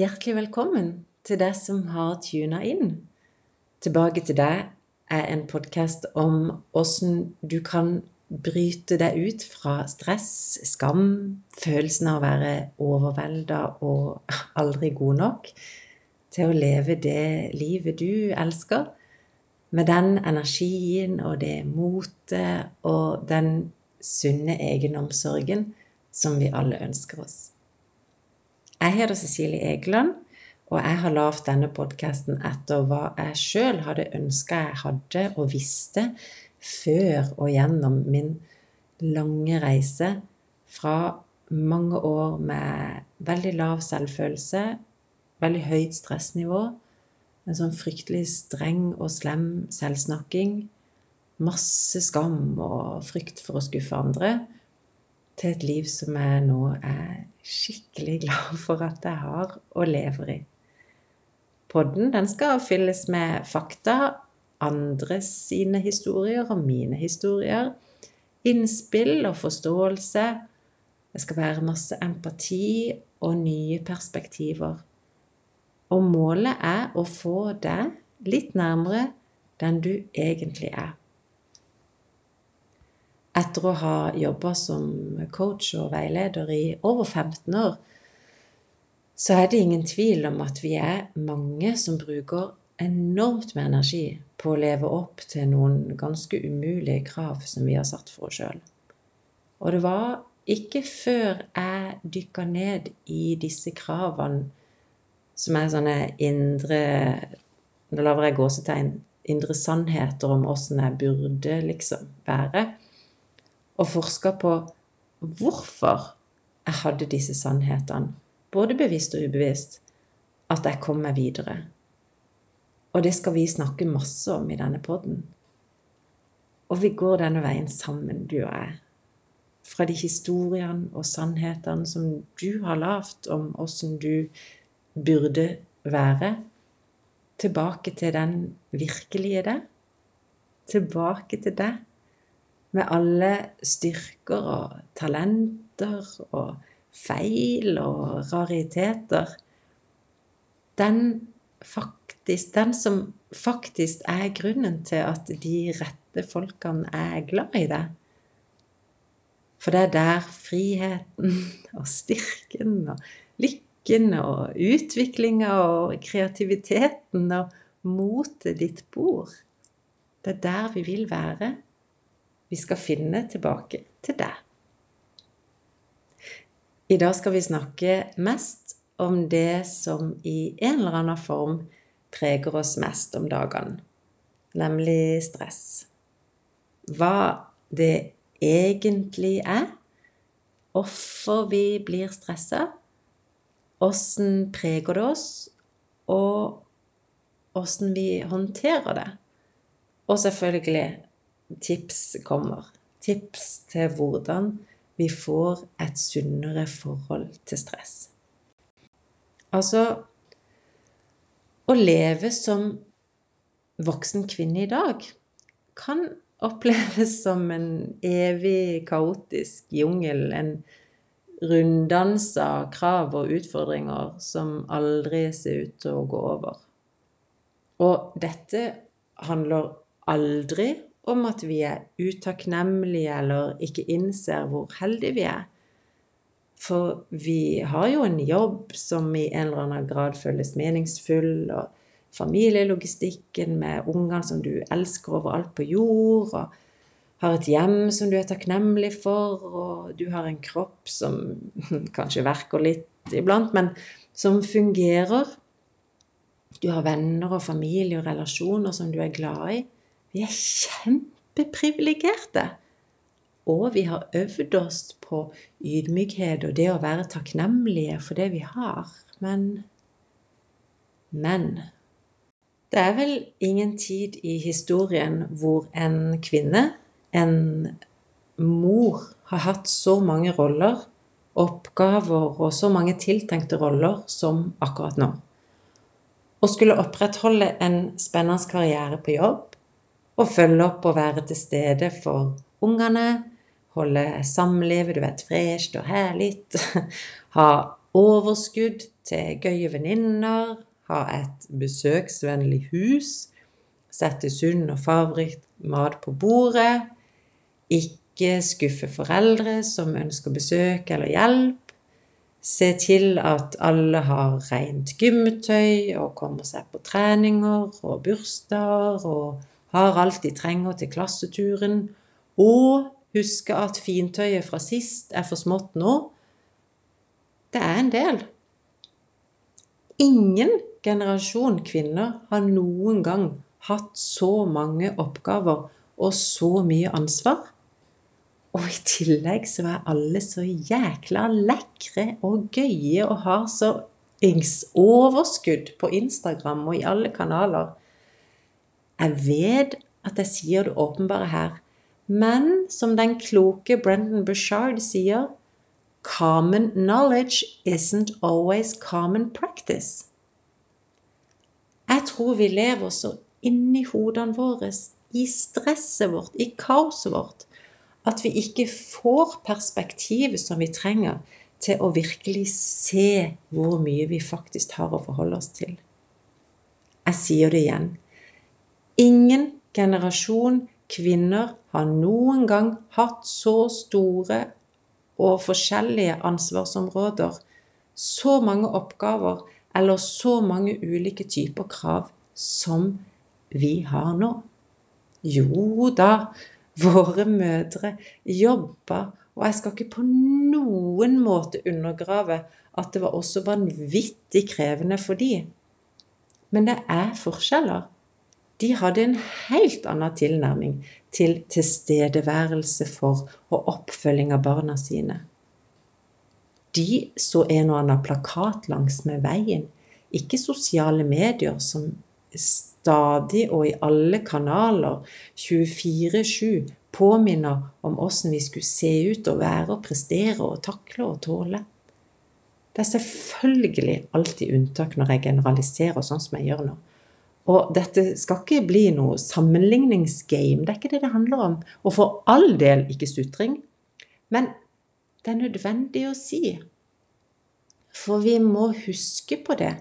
hjertelig velkommen til deg som har tuna inn. Tilbake til deg er en podkast om åssen du kan bryte deg ut fra stress, skam, følelsen av å være overvelda og aldri god nok, til å leve det livet du elsker, med den energien og det motet og den sunne egenomsorgen som vi alle ønsker oss. Jeg heter Cecilie Egeland, og jeg har lagd denne podkasten etter hva jeg sjøl hadde ønska jeg hadde og visste før og gjennom min lange reise fra mange år med veldig lav selvfølelse, veldig høyt stressnivå, en sånn fryktelig streng og slem selvsnakking, masse skam og frykt for å skuffe andre, til et liv som jeg nå er skikkelig glad for at jeg har og lever i. Podden den skal fylles med fakta, andres sine historier og mine historier, innspill og forståelse. Det skal være masse empati og nye perspektiver. Og målet er å få deg litt nærmere den du egentlig er. Etter å ha jobba som coach og veileder i over 15 år, så er det ingen tvil om at vi er mange som bruker enormt med energi på å leve opp til noen ganske umulige krav som vi har satt for oss sjøl. Og det var ikke før jeg dykka ned i disse kravene, som er sånne indre Nå lager jeg gåsetegn. Indre sannheter om åssen jeg burde liksom være og forska på hvorfor jeg hadde disse sannhetene, både bevisst og ubevisst, at jeg kom meg videre. Og det skal vi snakke masse om i denne poden. Og vi går denne veien sammen, du og jeg. Fra de historiene og sannhetene som du har lagd om åssen du burde være, tilbake til den virkelige deg. Tilbake til deg med alle styrker og talenter og feil og rariteter, den, faktisk, den som faktisk er grunnen til at de rette folkene er glad i deg. For det er der friheten og styrken og lykken og utviklinga og kreativiteten og motet ditt bor. Det er der vi vil være vi skal finne tilbake til deg. I dag skal vi snakke mest om det som i en eller annen form preger oss mest om dagene, nemlig stress. Hva det egentlig er, hvorfor vi blir stressa, åssen preger det oss, og åssen vi håndterer det. Og selvfølgelig tips kommer. Tips til hvordan vi får et sunnere forhold til stress. Altså Å leve som voksen kvinne i dag kan oppleves som en evig kaotisk jungel. En runddans av krav og utfordringer som aldri ser ut til å gå over. Og dette handler aldri om at vi er utakknemlige eller ikke innser hvor heldige vi er. For vi har jo en jobb som i en eller annen grad føles meningsfull, og familielogistikken med ungene som du elsker overalt på jord, og har et hjem som du er takknemlig for, og du har en kropp som kanskje verker litt iblant, men som fungerer. Du har venner og familie og relasjoner som du er glad i. Vi er kjempeprivilegerte. Og vi har øvd oss på ydmykhet og det å være takknemlige for det vi har. Men Men det er vel ingen tid i historien hvor en kvinne, en mor, har hatt så mange roller, oppgaver og så mange tiltenkte roller som akkurat nå. Å skulle opprettholde en spennende karriere på jobb, og følge opp og være til stede for ungene. Holde samlivet, du vet, fresht og herlig. Ha overskudd til gøye venninner, ha et besøksvennlig hus, sette sunn og fargerikt mat på bordet, ikke skuffe foreldre som ønsker besøk eller hjelp, se til at alle har rent gymmetøy og kommer seg på treninger og bursdager og har alt de trenger til klasseturen, og huske at fintøyet fra sist er for smått nå. Det er en del. Ingen generasjon kvinner har noen gang hatt så mange oppgaver og så mye ansvar. Og i tillegg så er alle så jækla lekre og gøye og har så overskudd på Instagram og i alle kanaler. Jeg vet at jeg sier det åpenbare her, men som den kloke Brendan Bushard sier Common knowledge isn't always common practice. Jeg tror vi lever så inni hodene våre, i stresset vårt, i kaoset vårt, at vi ikke får perspektivet som vi trenger til å virkelig se hvor mye vi faktisk har å forholde oss til. Jeg sier det igjen. Ingen generasjon kvinner har noen gang hatt så store og forskjellige ansvarsområder, så mange oppgaver eller så mange ulike typer krav som vi har nå. Jo da, våre mødre jobba, og jeg skal ikke på noen måte undergrave at det var også vanvittig krevende for de. Men det er forskjeller. De hadde en helt annen tilnærming til tilstedeværelse for og oppfølging av barna sine. De så en og annen plakat langs med veien, ikke sosiale medier som stadig og i alle kanaler 24-7 påminner om åssen vi skulle se ut og være og prestere og takle og tåle. Det er selvfølgelig alltid unntak når jeg generaliserer sånn som jeg gjør nå. Og dette skal ikke bli noe sammenligningsgame, det er ikke det det handler om. Og for all del ikke sutring. Men det er nødvendig å si. For vi må huske på det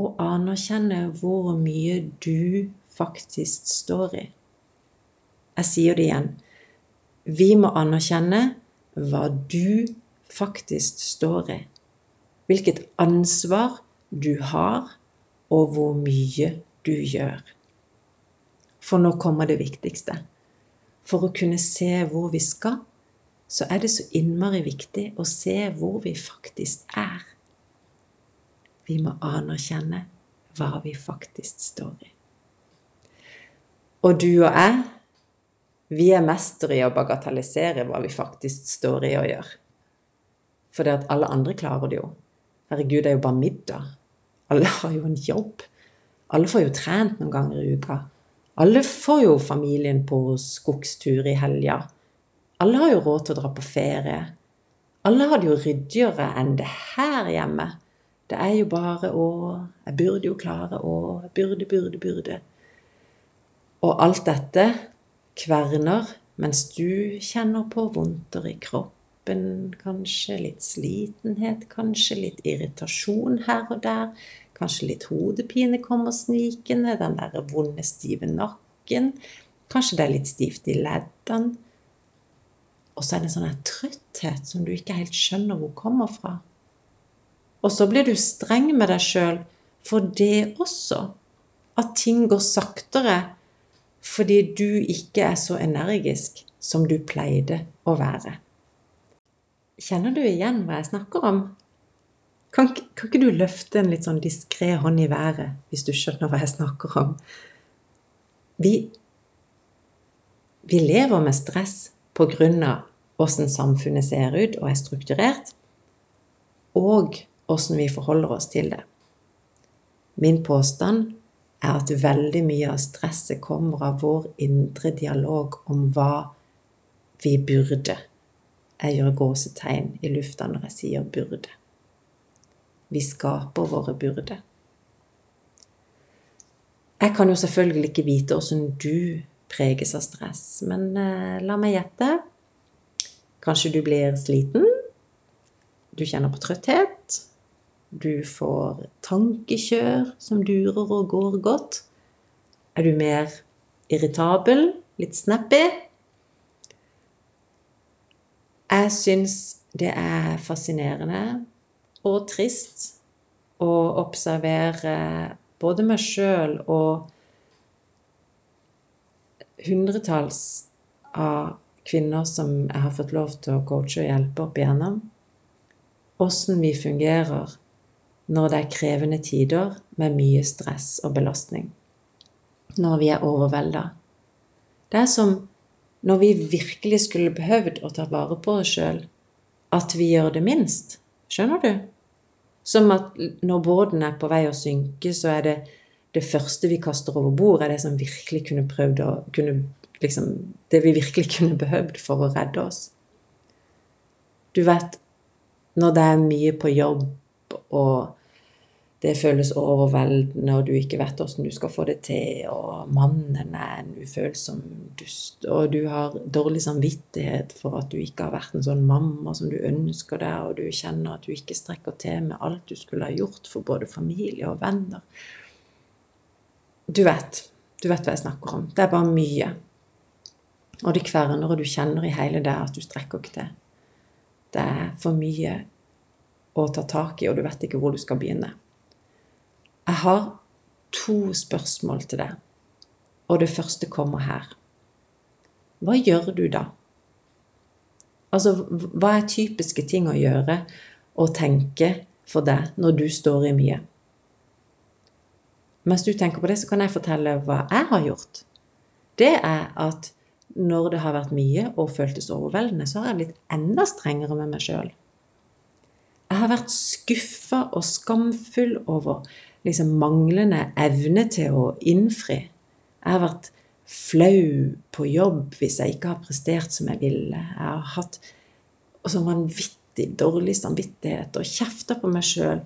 og anerkjenne hvor mye du faktisk står i. Jeg sier det igjen. Vi må anerkjenne hva du faktisk står i. Hvilket ansvar du har, og hvor mye du gjør. For nå kommer det viktigste. For å kunne se hvor vi skal, så er det så innmari viktig å se hvor vi faktisk er. Vi må anerkjenne hva vi faktisk står i. Og du og jeg, vi er mestere i å bagatellisere hva vi faktisk står i og gjør. For det at alle andre klarer det jo. Herregud, det er jo bare middag. Alle har jo en jobb. Alle får jo trent noen ganger i uka. Alle får jo familien på skogstur i helga. Alle har jo råd til å dra på ferie. Alle har det jo ryddigere enn det her hjemme. Det er jo bare å Jeg burde jo klare å Burde, burde, burde. Og alt dette kverner mens du kjenner på vondter i kroppen, kanskje litt slitenhet, kanskje litt irritasjon her og der, kanskje litt hodepine kommer snikende, den der vonde, stive nakken, kanskje det er litt stivt i leddene. Og så er det en sånn trøtthet som du ikke helt skjønner hvor kommer fra. Og så blir du streng med deg sjøl for det også. At ting går saktere fordi du ikke er så energisk som du pleide å være. Kjenner du igjen hva jeg snakker om? Kan, kan ikke du løfte en litt sånn diskré hånd i været hvis du skjønner hva jeg snakker om? Vi, vi lever med stress av åssen samfunnet ser ut og er strukturert, og åssen vi forholder oss til det. Min påstand er at veldig mye av stresset kommer av vår indre dialog om hva vi burde. Jeg gjør gåsetegn i lufta når jeg sier 'burde'. Vi skaper våre byrder. Jeg kan jo selvfølgelig ikke vite åssen du preges av stress, men eh, la meg gjette. Kanskje du blir sliten? Du kjenner på trøtthet? Du får tankekjør som durer og går godt. Er du mer irritabel? Litt snappy? Jeg syns det er fascinerende og trist å observere både meg sjøl og hundretalls av kvinner som jeg har fått lov til å coache og hjelpe opp igjennom, åssen vi fungerer når det er krevende tider med mye stress og belastning. Når vi er overvelda. Det er som når vi virkelig skulle behøvd å ta vare på oss sjøl, at vi gjør det minst. Skjønner du? Som at når båten er på vei å synke, så er det det første vi kaster over bord, er det som virkelig kunne prøvd å kunne, liksom, Det vi virkelig kunne behøvd for å redde oss. Du vet, når det er mye på jobb, og det føles overveldende, og du ikke vet åssen du skal få det til, og mannen er en ufølsom dust, og du har dårlig samvittighet for at du ikke har vært en sånn mamma som du ønsker deg, og du kjenner at du ikke strekker til med alt du skulle ha gjort for både familie og venner. Du vet. Du vet hva jeg snakker om. Det er bare mye. Og det kverner, og du kjenner i hele deg at du strekker ikke til. Det er for mye å ta tak i, og du vet ikke hvor du skal begynne. Jeg har to spørsmål til deg, og det første kommer her. Hva gjør du da? Altså, hva er typiske ting å gjøre og tenke for deg når du står i mye? Mens du tenker på det, så kan jeg fortelle hva jeg har gjort. Det er at når det har vært mye og føltes overveldende, så har jeg blitt enda strengere med meg sjøl. Jeg har vært skuffa og skamfull over liksom manglende evne til å innfri. Jeg har vært flau på jobb hvis jeg ikke har prestert som jeg ville. Jeg har hatt så vanvittig dårlig samvittighet og kjefta på meg sjøl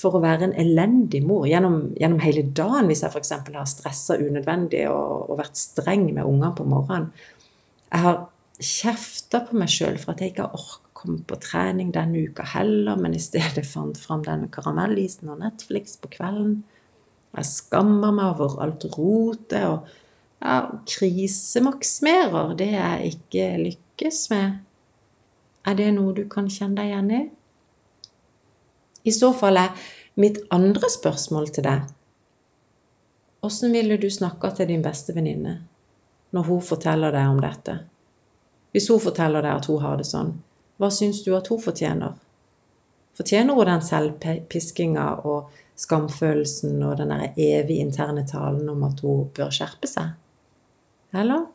for å være en elendig mor gjennom, gjennom hele dagen hvis jeg f.eks. har stressa unødvendig og, og, vært streng med ungene på morgenen. Jeg har kjefta på meg sjøl for at jeg ikke har orka komme på trening denne uka heller, men i stedet fant fram denne karamellisen og Netflix på kvelden. Jeg skammer meg over alt rotet og ja, krisemaksimerer det jeg ikke lykkes med. Er det noe du kan kjenne deg igjen i? I så fall er mitt andre spørsmål til deg Åssen ville du snakka til din beste venninne når hun forteller deg om dette? Hvis hun forteller deg at hun har det sånn, hva syns du at hun fortjener? Fortjener hun den selvpiskinga og skamfølelsen og den der evige interne talen om at hun bør skjerpe seg? Eller?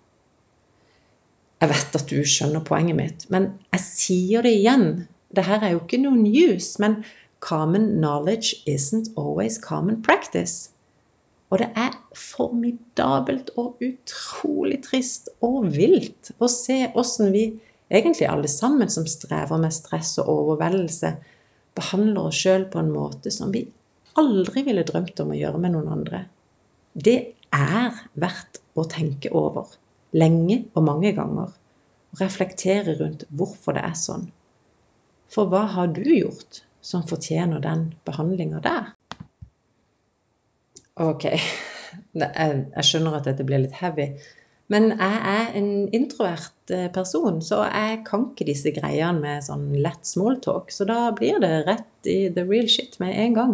Jeg vet at du skjønner poenget mitt, men jeg sier det igjen. Dette er jo ikke noe news, men Common knowledge isn't always common practice. Og det er formidabelt og utrolig trist og vilt å se åssen vi, egentlig alle sammen som strever med stress og overveldelse, behandler oss sjøl på en måte som vi aldri ville drømt om å gjøre med noen andre. Det er verdt å tenke over, lenge og mange ganger, og reflektere rundt hvorfor det er sånn. For hva har du gjort som fortjener den behandlinga der. Ok, jeg skjønner at dette blir litt heavy. Men jeg er en introvert eh, person, så jeg kan ikke disse greiene med sånn lett smalltalk. Så da blir det rett i the real shit med en gang.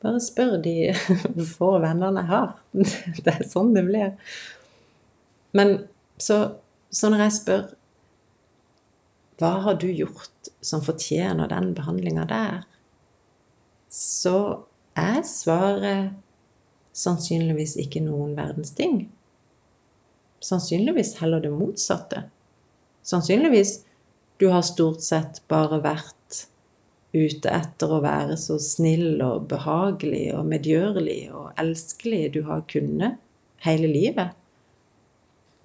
Bare spør de få vennene jeg har. Det er sånn det blir. Men så, så når jeg spør hva har du gjort som fortjener den behandlinga der? Så er svaret sannsynligvis ikke noen verdens ting. Sannsynligvis heller det motsatte. Sannsynligvis du har stort sett bare vært ute etter å være så snill og behagelig og medgjørlig og elskelig du har kunnet hele livet.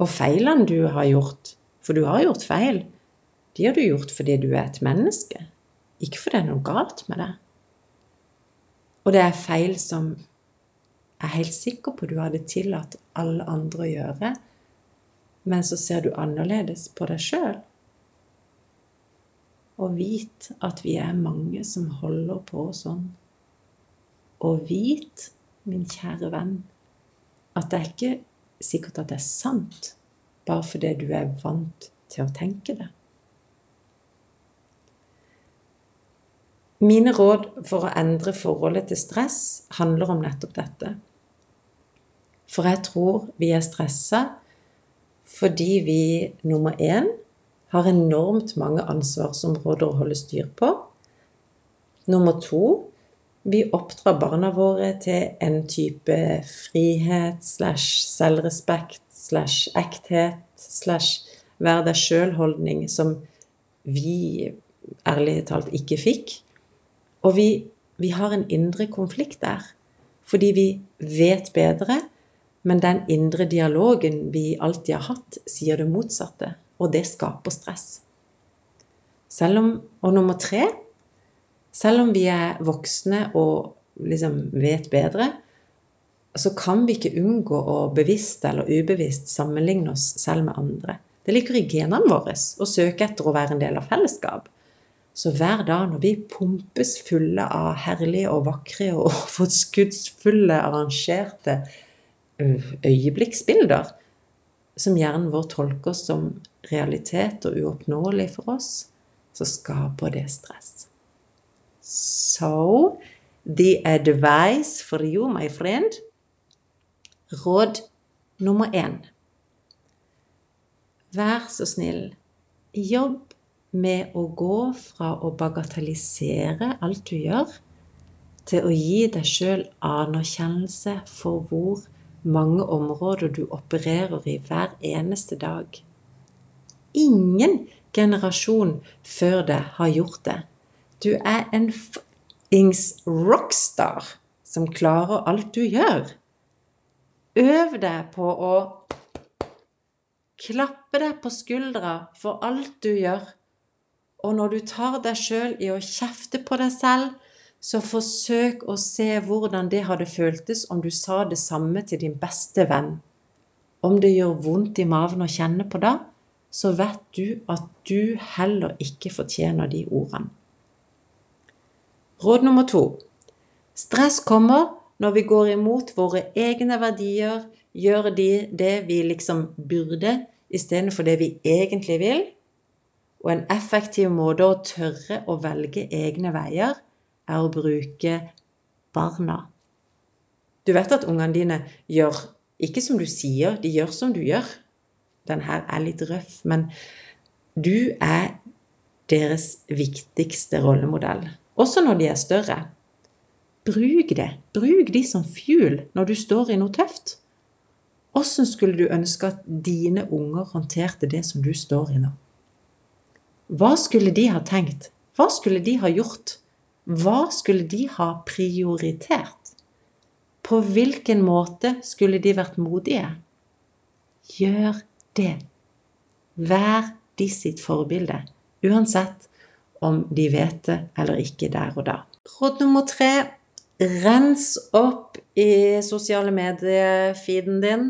Og feilene du har gjort, for du har gjort feil, de har du gjort fordi du er et menneske, ikke fordi det er noe galt med deg. Og det er feil som jeg er helt sikker på du hadde tillatt alle andre å gjøre, men så ser du annerledes på deg sjøl. Og vit at vi er mange som holder på sånn Og vit, min kjære venn, at det er ikke sikkert at det er sant bare fordi du er vant til å tenke det. Mine råd for å endre forholdet til stress handler om nettopp dette. For jeg tror vi er stressa fordi vi nummer én har enormt mange ansvarsområder å holde styr på. Nummer to vi oppdrar barna våre til en type frihet slash selvrespekt slash ekthet slash vær deg sjøl-holdning som vi ærlig talt ikke fikk. Og vi, vi har en indre konflikt der. Fordi vi vet bedre, men den indre dialogen vi alltid har hatt, sier det motsatte. Og det skaper stress. Om, og nummer tre selv om vi er voksne og liksom vet bedre, så kan vi ikke unngå å bevisst eller ubevisst sammenligne oss selv med andre. Det ligger i genene våre å søke etter å være en del av fellesskap. Så hver dag når vi pumpes fulle av herlige og vakre og forskuddsfulle, arrangerte øyeblikksbilder, som hjernen vår tolker som realitet og uoppnåelig for oss, så skaper det stress. So, the advice for you, my friend Råd nummer én. Vær så snill, jobb med å gå fra å bagatellisere alt du gjør, til å gi deg sjøl anerkjennelse for hvor mange områder du opererer i hver eneste dag. Ingen generasjon før deg har gjort det. Du er en fuckings rockstar som klarer alt du gjør. Øv deg på å klappe deg på skuldra for alt du gjør. Og når du tar deg sjøl i å kjefte på deg selv, så forsøk å se hvordan det hadde føltes om du sa det samme til din beste venn. Om det gjør vondt i maven å kjenne på det, så vet du at du heller ikke fortjener de ordene. Råd nummer to. Stress kommer når vi går imot våre egne verdier, gjør de det vi liksom burde, istedenfor det vi egentlig vil. Og en effektiv måte å tørre å velge egne veier, er å bruke barna. Du vet at ungene dine gjør ikke som du sier, de gjør som du gjør. Den her er litt røff, men du er deres viktigste rollemodell også når de er større. Bruk det. Bruk de som fuel når du står i noe tøft. Åssen skulle du ønske at dine unger håndterte det som du står i nå? Hva skulle de ha tenkt? Hva skulle de ha gjort? Hva skulle de ha prioritert? På hvilken måte skulle de vært modige? Gjør det. Vær de sitt forbilde, uansett om de vet det eller ikke der og da. Råd nummer tre rens opp i sosiale medier-feeden din.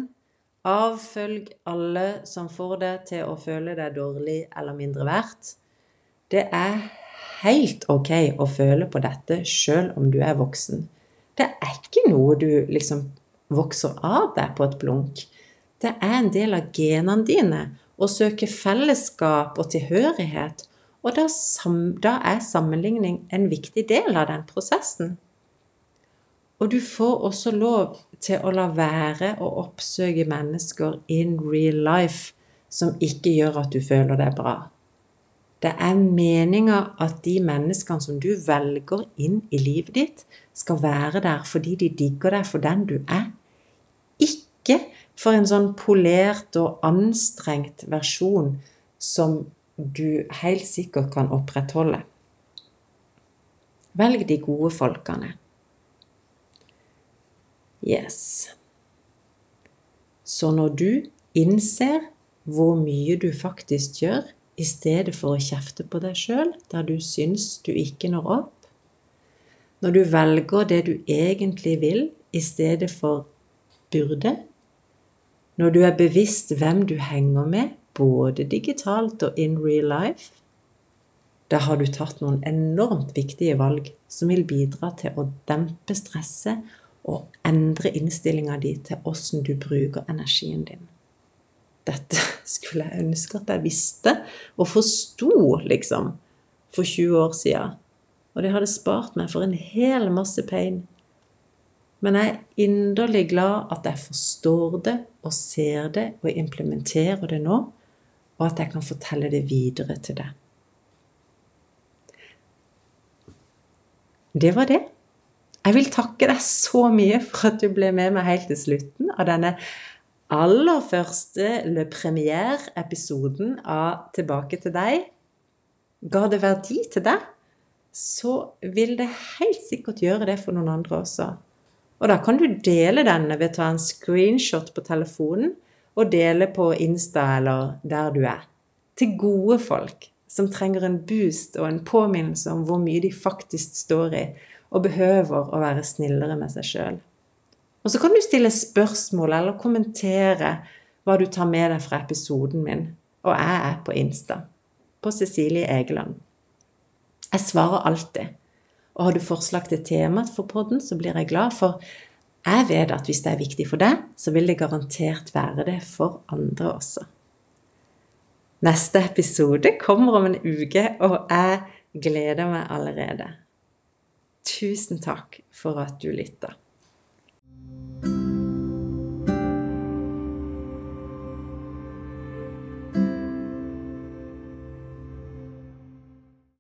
Avfølg alle som får deg til å føle deg dårlig eller mindre verdt. Det er helt ok å føle på dette sjøl om du er voksen. Det er ikke noe du liksom vokser av deg på et blunk. Det er en del av genene dine å søke fellesskap og tilhørighet og da, da er sammenligning en viktig del av den prosessen. Og du får også lov til å la være å oppsøke mennesker in real life som ikke gjør at du føler deg bra. Det er meninga at de menneskene som du velger inn i livet ditt, skal være der fordi de digger deg for den du er. Ikke for en sånn polert og anstrengt versjon som du helt sikkert kan opprettholde. Velg de gode folkene. Yes. Så når du innser hvor mye du faktisk gjør, i stedet for å kjefte på deg sjøl der du syns du ikke når opp, når du velger det du egentlig vil i stedet for burde, når du er bevisst hvem du henger med, både digitalt og in real life, Da har du tatt noen enormt viktige valg som vil bidra til å dempe stresset og endre innstillinga di til åssen du bruker energien din. Dette skulle jeg ønske at jeg visste og forsto, liksom, for 20 år siden. Og det hadde spart meg for en hel masse pain. Men jeg er inderlig glad at jeg forstår det og ser det og implementerer det nå, og at jeg kan fortelle det videre til deg. Det var det. Jeg vil takke deg så mye for at du ble med meg helt til slutten av denne aller første Le Première-episoden av Tilbake til deg. Ga det verdi til deg, så vil det helt sikkert gjøre det for noen andre også. Og da kan du dele denne ved å ta en screenshot på telefonen og dele på Insta eller der du er. Til gode folk som trenger en boost og en påminnelse om hvor mye de faktisk står i, og behøver å være snillere med seg sjøl. Og så kan du stille spørsmål eller kommentere hva du tar med deg fra episoden min. Og jeg er på Insta. På Cecilie Egeland. Jeg svarer alltid. Og har du forslag til tema for podden, så blir jeg glad, for jeg vet at hvis det er viktig for deg, så vil det garantert være det for andre også. Neste episode kommer om en uke, og jeg gleder meg allerede. Tusen takk for at du lytta.